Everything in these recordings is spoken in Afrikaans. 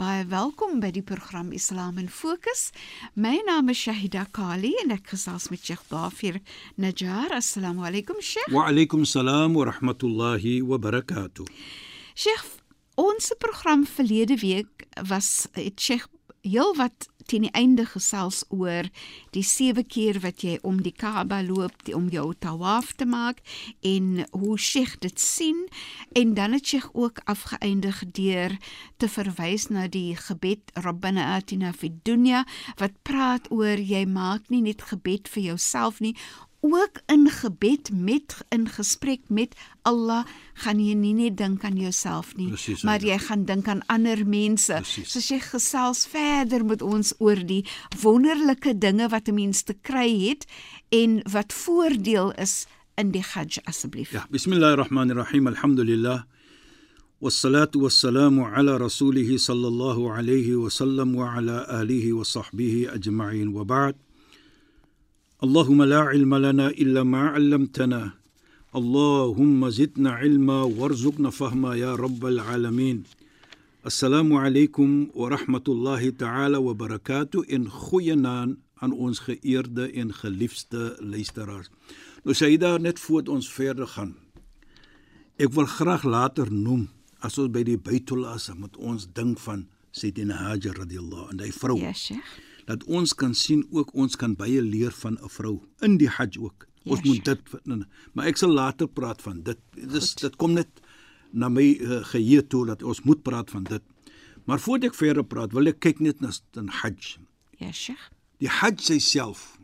Baie welkom by die program Islam in Fokus. My naam is Shahida Kali en ek gesels met Sheikh Dafir Najjar. Assalamu alaykum Sheikh. Wa alaykum salaam wa rahmatullahi wa barakatuh. Sheikh, ons program verlede week was het Sheikh heel wat teen die einde gesels oor die sewe keer wat jy om die Kaaba loop die, om jou tawaf te maak en hoe Sheikh dit sien en dan het Sheikh ook afgeëindig deur te verwys na die gebed Rabbana atina fid dunya wat praat oor jy maak nie net gebed vir jouself nie ook in gebed met in gesprek met Allah gaan jy nie net dink aan jouself nie Precies, maar ja. jy gaan dink aan ander mense Precies. soos jy gesels verder met ons oor die wonderlike dinge wat 'n mens te kry het en wat voordeel is in die Hajj asseblief Ja, bismillahirrahmanirrahim. Alhamdulillah. والصلاة والسلام على رسوله صلى الله عليه وسلم وعلى آله وصحبه أجمعين وبعد اللهم لا علم لنا إلا ما علمتنا اللهم زدنا علما وارزقنا فهما يا رب العالمين السلام عليكم ورحمة الله تعالى وبركاته in goeienaand aan ons geëerde en geliefde luisteraars. Nou Saida net voor ons verder gaan. Ek wil graag later noem as ons by die Baitul Asa moet ons dink van Sayyidina Hajar radhiyallahu en hy vrou. Ja, Sheikh. Dat ons kan sien ook ons kan baie leer van 'n vrou in die Hajj ook. Ja, Ons moet Sheikh. dit nee, nee. maar ek sal later praat van dit. Dis dit kom net na my uh, geheue toe dat ons moet praat van dit. Maar voordat ek verder praat, wil ek kyk net na die Hajj. Ja, Sheikh. Die Hajj self.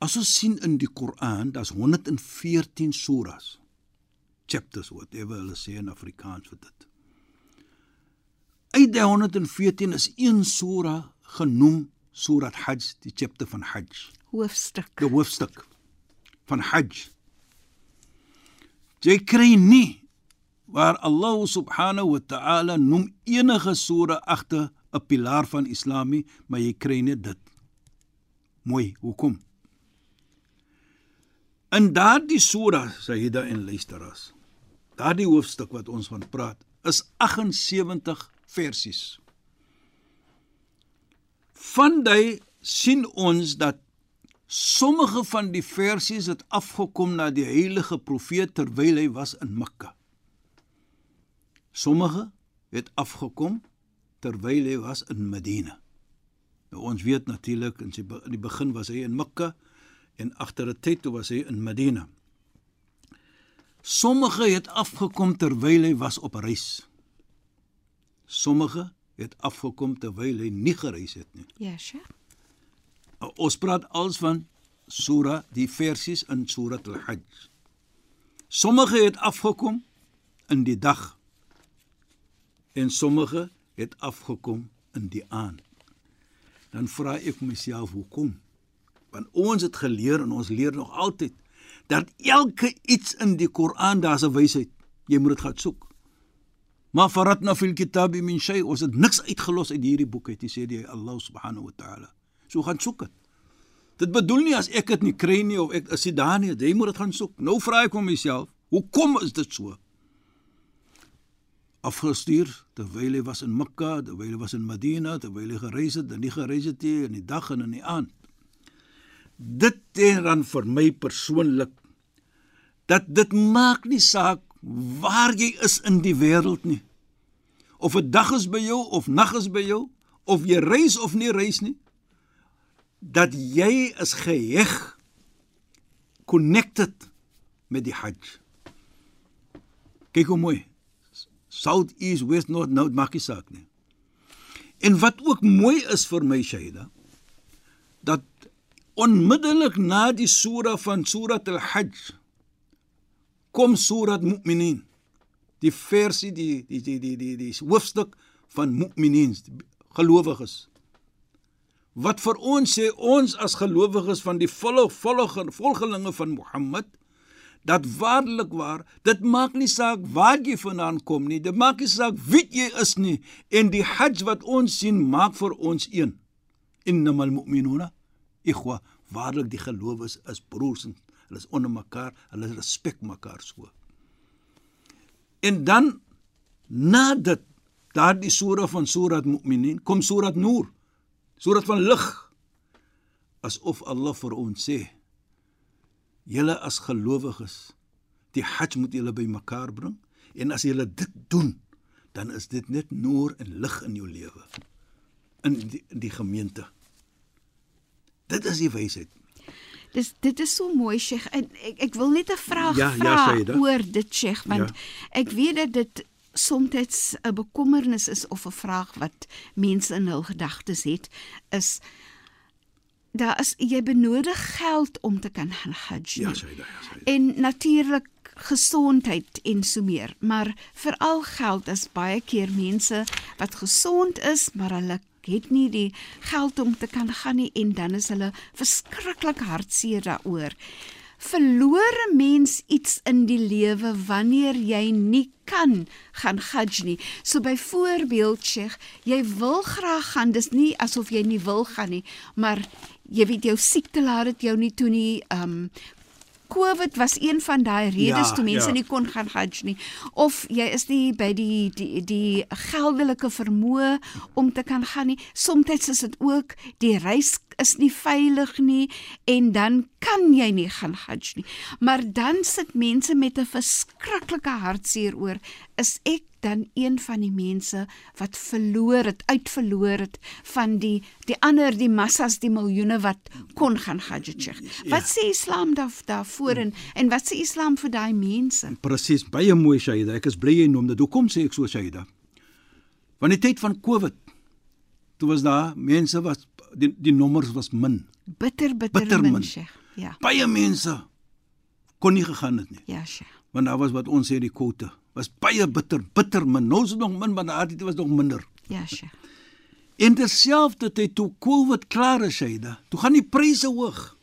As ons sien in die Koran, daar's 114 suras. Chapters whatever hulle sê in Afrikaans vir dit. Uit die 114 is een sura genoem Surat Hajj, die chapter van Hajj, Hoofstuk. die hoofstuk van Hajj. Jy kry nie waar Allah subhanahu wa ta'ala noem enige sura agter 'n pilaar van Islam nie, maar jy kry net dit. Mooi, hoekom? In daardie sura, Sayyida en luisteraars, daardie hoofstuk wat ons van praat, is 78 versies. Van daai sien ons dat sommige van die versies het afgekom na die heilige profeet terwyl hy was in Mekka. Sommige het afgekom terwyl hy was in Medina. Nou ons weet natuurlik in sy in die begin was hy in Mekka en agter 'n tyd toe was hy in Medina. Sommige het afgekom terwyl hy was op reis. Sommige het afgekom terwyl hy nie gereis het nie. Ja, Sheikh. Ons praat als van sura die versies in Surat al-Hajj. Sommige het afgekom in die dag en sommige het afgekom in die aand. Dan vra ek myself hoekom? Want ons het geleer en ons leer nog altyd dat elke iets in die Koran daar's 'n wysheid. Jy moet dit gaan soek. Maar faratna fil kitabi min shay, ons het niks uitgelos uit hierdie boek uit, sê die Allah subhanahu wa ta'ala. So gaan soek dit. Dit bedoel nie as ek dit nie kry nie of ek is dit daar nie, jy moet dit gaan soek. Nou vra ek hom myself, hoekom is dit so? Afgestuur terwyl hy was in Mekka, terwyl hy was in Medina, terwyl hy gereis het, en nie gereis het nie in die dag en in die aand. Dit teen dan vir my persoonlik dat dit maak nie saak waar jy is in die wêreld nie. Of 'n dag is by jou of nag is by jou, of jy reis of nie reis nie, dat jy is geheg connected met die Hajj. Kyk hoe mooi. south, east, west, north, nou maak nie saak nie. En wat ook mooi is vir my Shaida, dat onmiddellik na die sura van Surat Al-Hajj kom Surat Mu'minin. Die versie die die die die die, die hoofstuk van Mu'minin, gelowiges. Wat vir ons sê ons as gelowiges van die volle volle volgelinge van Mohammed dat waarlik waar dit maak nie saak waar jy vandaan kom nie dit maak nie saak wie jy is nie en die hajj wat ons sien maak vir ons een innamal mu'minuna ikhwa waarlik die gelowiges is broers en hulle is onder mekaar hulle respek mekaar so. En dan na dit daardie sura van surat mu'minin kom surat nur surat van lig asof Allah vir ons sê julle as gelowiges die hajj moet julle bymekaar bring en as julle dit doen dan is dit net noor en lig in jou lewe in die, in die gemeente. Dit is die wysheid Dis dit is so mooi Sheikh en ek ek wil net 'n vraag Ja, ja, vra Saida. oor dit Sheikh want Ja. ek weet dat dit soms 'n bekommernis is of 'n vraag wat mense in hul gedagtes het is daar is jy benodig geld om te kan gaan hajj. ja. Saida ja Saida en natuurlik gesondheid en so meer maar veral geld is baie keer mense wat gesond is maar hulle het nie die geld om te kan gaan nie en dan is hulle verskriklik hartseer daaroor verloor 'n mens iets in die lewe wanneer jy nie kan gaan hajj nie. So byvoorbeeld Sheikh, jy wil graag gaan, dis nie asof jy nie wil gaan nie, maar jy weet jou siekte laat dit jou nie toe nie. Um COVID was een van daai redes Ja, toe mense ja. nie kon gaan hajj nie of jy is nie by die die die geldelike vermoë om te kan gaan nie. Somstyds is dit ook die reis is nie veilig nie en dan kan jy nie gaan hajj nie. Maar dan sit mense met 'n verskriklike hartseer oor is ek dan een van die mense wat verloor het, uitverloor het van die die ander die massas, die miljoene wat kon gaan hajj. Wat sê Islam daar daarvoor en en wat sê Islam vir daai mense? presies baie mooi Shaida ek is bly jy noem dit hoekom sê ek so Shaida want die tyd van Covid toe was daar mense was die die nommers was min Bitter bitter, Bitter min, min. Sheikh. Ja. baie mense kon nie gegaan het nie Ja, Sheikh. want daar was wat ons sê die kwote was baie bitter bitter min nou is dit nog min maar daardie was nog minder Ja, Sheikh. En terselfdertyd toe COVID klaar is, Shaida, toe gaan die pryse hoog.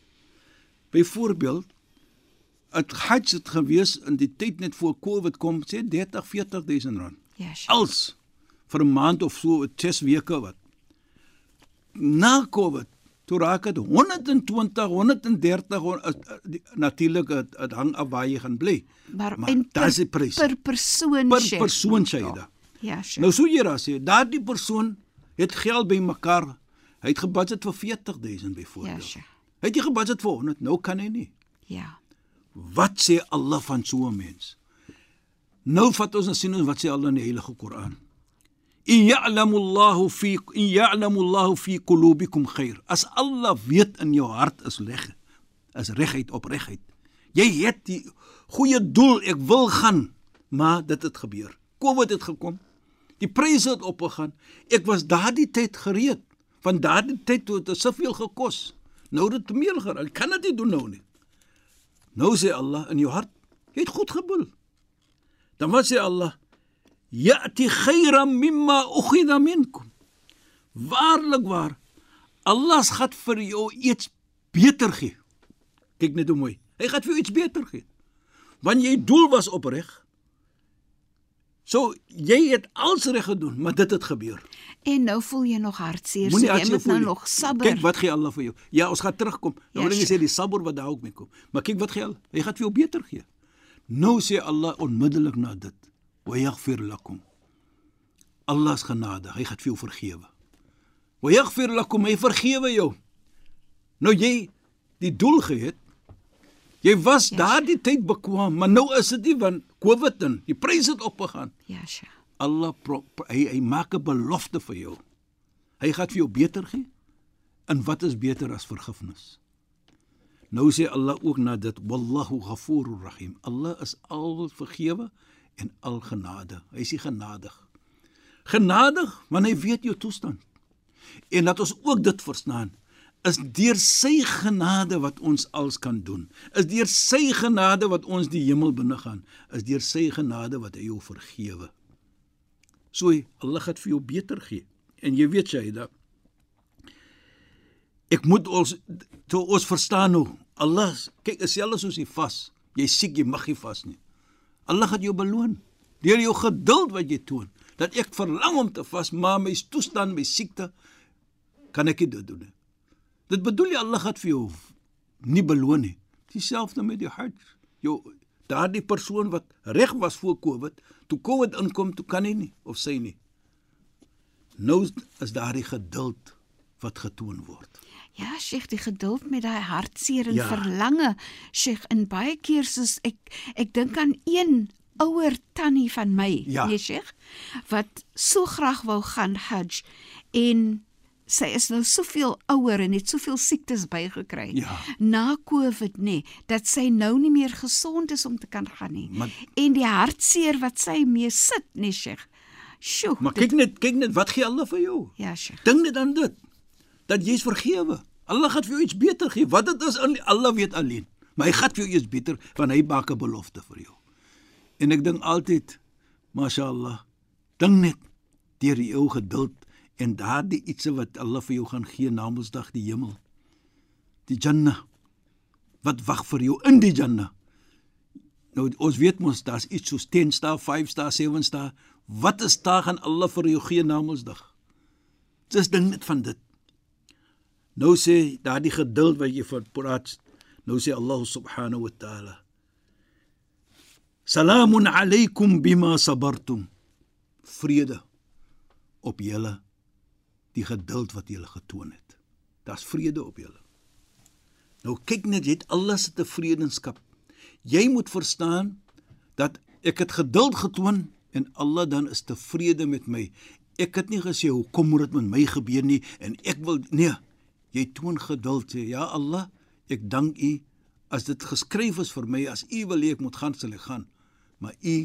Byvoorbeeld, het Hajj het gewees in die tyd net voor COVID kom, sê 30, 40000 rand. Ja, Sheikh. Als vir 'n maand of so, 6 weke wat. Na COVID toe raak dit 120, 130 hon- uh, uh, die- natuurlik dit dit hang af waar jy gaan bly. Maar, Maar en daar is die prys. per persoon Per Sheikh. persoon, Shaida. Ja, Sheikh. Nou sou jy daar sê, daardie persoon het geld bymekaar. Hy het gebudget vir 40000 ja, byvoorbeeld. Sheikh. Hy het jy gebudget vir 100, nou kan hy nie. Ja. Wat sê Allah van so 'n mens? Nou vat ons en sien ons wat sê Allah in die Heilige Koran. In ya'lamu Allahu fi in ya'lamu Allahu fi qulubikum khair. As Allah weet in jou hart is reg, is regheid opregheid. Jy het die goeie doel, ek wil gaan, maar dit het gebeur. COVID het gekom. Die pryse het opgegaan. Ek was daardie tyd gereed. Van daardie tyd toe het dit soveel gekos. Nou dit meer geraak. Ek kan dit nie doen nou nie. Nou sê Allah in jou hart, jy het goed gebul. Dan wat sê Allah? Ya'ti khayran mimma ukhidha minkum. Waarlik waar. Allah gaan vir jou iets beter gee. Kyk net hoe mooi. Hy gaan vir jou iets beter gee. Want jy doel was opreg. So jy het alles reg gedoen, maar dit het gebeur. En nou voel jy nog hartseer, so jy moet nou nie. nog sabber. Kyk wat gee Allah vir jou. Ja, ons gaan terugkom. Nou Ja, wil ek sê die sabber wat daar ook mee kom. Maar kyk wat gee Allah. Hy gaan vir jou beter gee. Nou sê Allah onmiddellik na dit: "Wa yaghfir lakum." Allah is genadig. Hy gaan vir jou vergewe. Wa yaghfir lakum, hy vergewe jou. Nou jy die doel gehad. Jy was Ja, daardie tyd bekwam, maar nou is dit nie want COVID en die pryse het opgegaan. Ja, Sheikh. Allah pro, hy hy maak 'n belofte vir jou. Hy gaan vir jou beter gee. En wat is beter as vergifnis? Nou sê Allah ook na dit wallahu ghafurur rahim. Allah is al vergewe en al genade. Hy is genadig. Genadig want hy weet jou toestand. En laat ons ook dit verstaan is deur sy genade wat ons als kan doen. Is deur sy genade wat ons die hemel binne gaan. Is deur sy genade wat hy jou vergewe. So Allah gaan vir jou beter gee. En jy weet jy dat ek moet ons toe ons verstaan hoe Allah kyk selfs soos jy vas. Jy siek jy mag nie vas nie. Allah gaan jou beloon deur jou geduld wat jy toon. Dat ek verlang om te vas, maar my toestand, my siekte kan ek dit doen. Dit bedoel jy Allah gaan vir jou nie beloon nie. Dieselfde met die hajj. Jou daardie persoon wat reg was voor Covid, toe Covid inkom, toe kan hy nie of sy nie. Nou is daardie geduld wat getoon word. Ja, Sheikh, die geduld met daai hartseer en ja. verlange. Sheikh, in baie keer soos ek ek dink aan een ouer tannie van my, ja. nee Sheikh, wat so graag wou gaan Hajj en sy is nou soveel ouer en het soveel siektes bygekry ja. na Covid nê dat sy nou nie meer gesond is om te kan gaan nie. Maar, en die hartseer wat sy mee sit, nee Sheikh. Sjoe. Maar kyk net, kyk net wat gee Allah vir jou? Ja, Sheikh. Dink net aan dit dat jy is vergewe. Allah gaan vir jou iets beter gee. Wat dit is, Allah weet alleen. Maar hy gaan vir jou iets beter want hy maak 'n belofte vir jou. En ek dink altyd, mashallah, dink net deur jou geduld en daardie ietsie wat Allah vir jou gaan gee na Mondsdag die hemel. Die Jannah. Wat wag vir jou in die Jannah? Nou ons weet mos daar's iets soos 10 sta, 5 sta, 7 sta. Wat is daar gaan Allah vir jou gee na Mondsdag? Dis ding net van dit. Nou sê daardie geduld wat jy van praat, nou sê Allah subhanahu wa ta'ala. Salamun alaykum bima sabartum. Vrede op julle die geduld wat julle getoon het. Daar's vrede op julle. Nou kyk net, jy het alles te vredenskap. Jy moet verstaan dat ek het geduld getoon en Allah dan is tevrede met my. Ek het nie gesê hoekom moet dit met my gebeur nie en ek wil nee, jy toon geduld sê ja Allah ek dank u. As dit geskryf is vir my as u wil ek moet gaan sal ek gaan. Maar u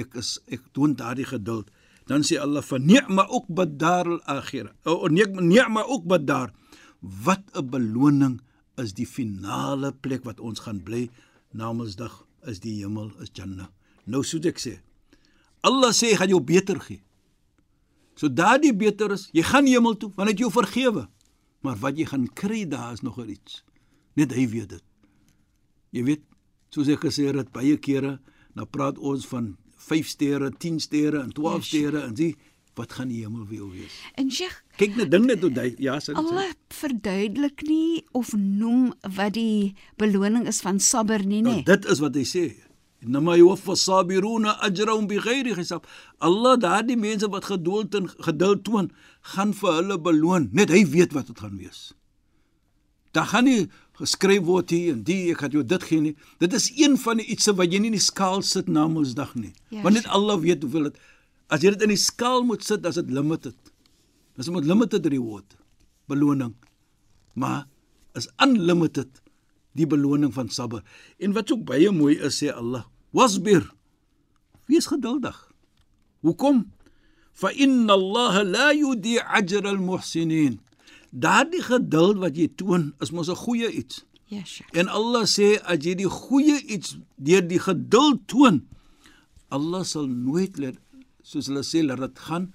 ek is ek toon daardie geduld. Dan sê Allah van ni'ma uqbad dar al akhirah. O ni'ma uqbad dar wat 'n beloning is die finale plek wat ons gaan bly. Namensdag is die hemel is Jannah. Nou soos ek sê Allah sê gaan jou beter gee. So daardie beter is jy gaan hemel toe want hy het jou vergewe Maar wat jy gaan kry daar is nog iets. Net hy weet dit. Jy weet, soos ek gesê het baie kere, nou praat ons van 5 sterre, 10 sterre en 12 yes. sterre en sê wat gaan die hemel wil wees. En Sheikh, kyk net ding net hoe hy ja, sê. Allah verduidelik nie of noem wat die beloning is van sabber nie, nee. Nou, dit is wat hy sê. Inma yuwaffa sabiruna ajrahum bighairi hisab. Allah daardie mense wat geduld en geduld toon, gaan vir hulle beloon. Net hy weet wat dit gaan wees. Daar gaan nie geskryf word hier en die ek het jou dit gee nie. Dit is een van die ietsie wat jy nie in die skaal sit na Mondsdag nie. Ja, Want net Allah weet hoeveel dit as jy dit in die skaal moet sit, as dit limited. Dis met limited reward beloning. Maar is unlimited die beloning van sabber. En wat ook baie mooi is sê Allah, wasbir wees geduldig. Hoekom? Fa inna allaha la yudi ajra al muhsinin daardie geduld wat jy toon is mos 'n goeie iets. Yes ja, en allah sê as jy die goeie iets deur die geduld toon allah sal nooit let soos hulle sê dat dit gaan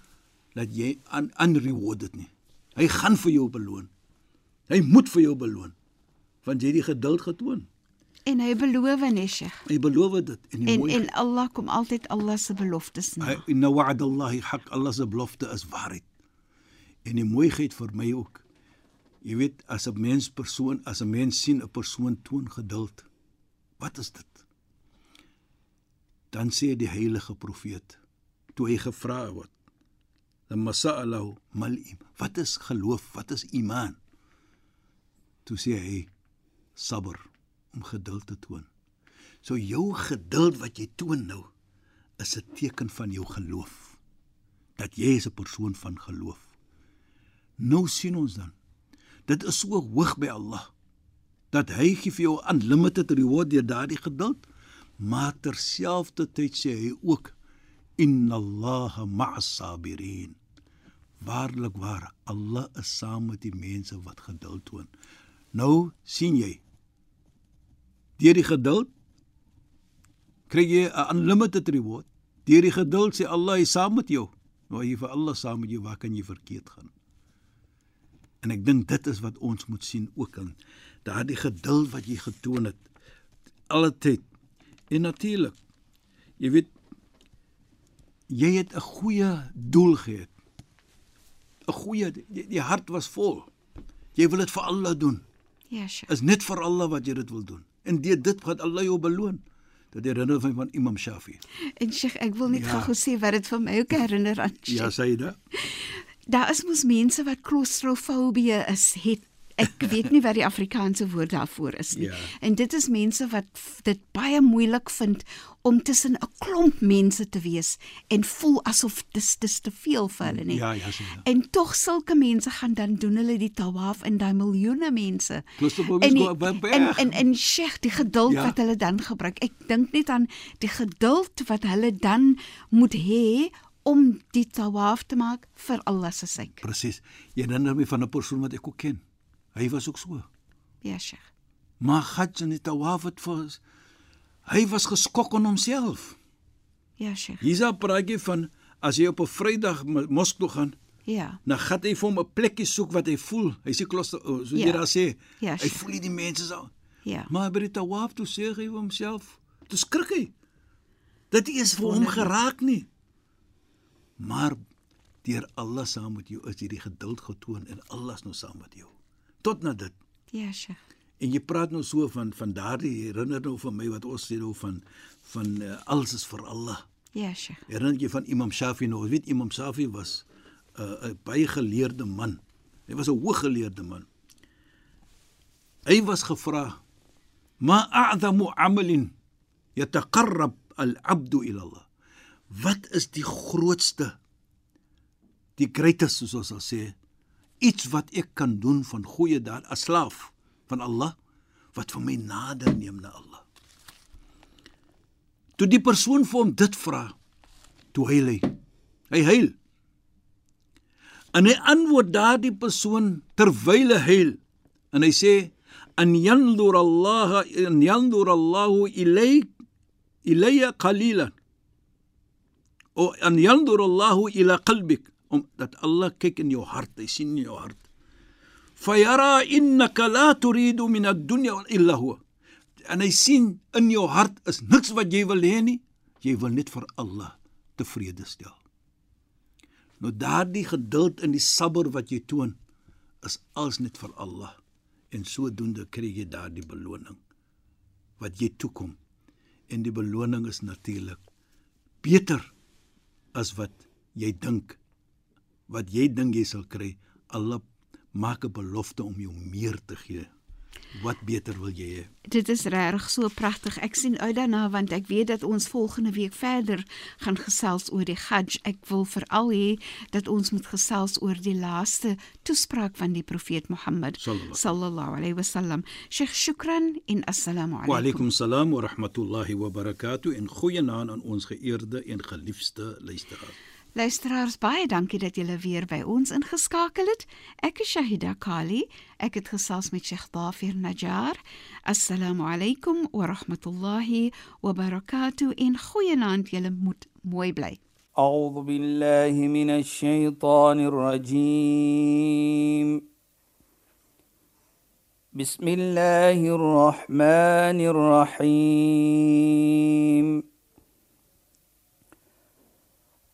dat jy aan unrewarded dit nie. Hy gaan vir jou beloon. Hy moet vir jou beloon. Want jy het die geduld getoon En hy beloof Neshe. Hy beloof dit en en, mooi... en Allah kom altyd Allah se beloftes na. Inna wa'd Allah haq. Allah se belofte is waarheid. En die mooiheid vir my ook. Jy weet as 'n mens persoon, as 'n mens sien 'n persoon toon geduld. Wat is dit? Dan sê die heilige profeet toe hy gevra word. Dan masa'alahu mal Wat is geloof? Wat is iman? Toe sê hy sabr om geduld te toon. So jou geduld wat jy toon nou is 'n teken van jou geloof. Dat jy is 'n persoon van geloof. Nou sien ons dan. Dit is so hoog by Allah dat hy gee vir jou unlimited reward deur daardie geduld. Maar terselfdertyd sê hy ook inna Allaha ma'as sabirin. Waarlik waar, Allah is saam met die mense wat geduld toon. Nou sien jy deur die geduld kry jy 'n unlimited reward. Deur die geduld sê Allah is saam met jou. Nou jy vir Allah saam met jou, waar kan jy verkeerd gaan? En ek dink dit is wat ons moet sien ook in daardie geduld wat jy getoon het alle tyd. En natuurlik, jy weet jy het 'n goeie doel gehad. 'n Goeie die, die hart was vol. Jy wil dit vir Allah doen. Ja, Sheikh. Is net vir Allah wat jy dit wil doen. En deur dit gaan Allah jou beloon. Dit herinner my van Imam Shafi. En Sheikh, ek wil net Ja. gou-gou sê wat dit vir my ook herinner aan Sheikh. Ja, dit. Daar is mos mense wat klaustrofobie is, het ek weet nie wat die Afrikaanse woord daarvoor is nie. Ja. En dit is mense wat dit baie moeilik vind om tussen 'n klomp mense te wees en voel asof dis dis te veel vir hulle nie. Ja, ja, sê dit. En tog sulke mense gaan dan doen hulle die tawaf en daai miljoene mense. En die- en erg. en en Sheikh, die geduld Ja. wat hulle dan gebruik. Ek dink net aan die geduld wat hulle dan moet hê om die tawaf te maak vir Allah se sake. Presies. Jy herinner my van 'n persoon wat ek ook ken. Hy was ook so. Ja, Sheikh. Maar Hajj en die tawaf het vir hy was geskok in homself. Ja, Sheikh. Hier's 'n praatjie van as jy op 'n Vrydag mo- mosk toe gaan, Ja. dan gaan hy vir hom 'n plekkie soek wat hy voel. Hy sê klos so jy Ja. daar sê. Ja, hy voel nie die mense so. Ja. Maar by die tawaf toe sê hy vir homself, toe skrik hy. Dit is vir hom geraak nie. Maar deur Allah saam met jou is hierdie geduld getoon en Allah is nou saam met jou. Tot na dit. Ja, Sheikh. En jy praat nou so van van daardie herinner nou vir my wat ons sê nou van van uh, alles is vir Allah. Ja, Sheikh. Herinner jy van Imam Shafi nou? Jy weet Imam Shafi was 'n uh, 'n baie geleerde man. Hy was 'n hooggeleerde man. Hy was gevra: "Ma a'zamu 'amalin yataqarrab al-'abdu ila Allah?" Wat is die grootste die greatest soos ons sal sê iets wat ek kan doen van goeie daad as slaaf van Allah wat vir my nader neem na Allah. Toe die persoon vir hom dit vra, toe huil hy. Hy huil. En hy antwoord daardie persoon terwyl hy huil en hy sê an yanzur Allah an yanzur Allah ilayk ilayya qalilan o an yanzur Allah ila qalbik om dat Allah kyk in jou hart, hy sien in jou hart. Fayara innaka la turidu min ad-dunya illa huwa. En hy sien in jou hart is niks wat jy wil hê nie. Jy wil net vir Allah tevrede stel. Nou daardie geduld en die sabber wat jy toon is als net vir Allah en sodoende kry jy daardie beloning wat jy toekom. En die beloning is natuurlik beter as wat jy dink wat jy dink jy sal kry. Allah maak 'n belofte om jou meer te gee. Wat beter wil jy hê? Dit is regtig so pragtig. Ek sien uit daarna want ek weet dat ons volgende week verder gaan gesels oor die Hajj. Ek wil veral hê dat ons moet gesels oor die laaste toespraak van die profeet Mohammed Sallallahu. alaihi wasallam. Sheikh shukran en assalamu Wa alaykum. alaykum salaam wa rahmatullahi wa barakatuh en goeienaand aan ons geëerde en geliefde luisteraars. Luisteraars, baie dankie dat julle weer by ons ingeskakel het. Ek is Shahida Kali. Ek het gesels met Sheikh Dafir Najjar. Assalamu alaykum wa rahmatullahi wa barakatuh en goeienaand. Julle moet mooi bly. أعوذ بالله من الشيطان الرجيم بسم الله الرحمن الرحيم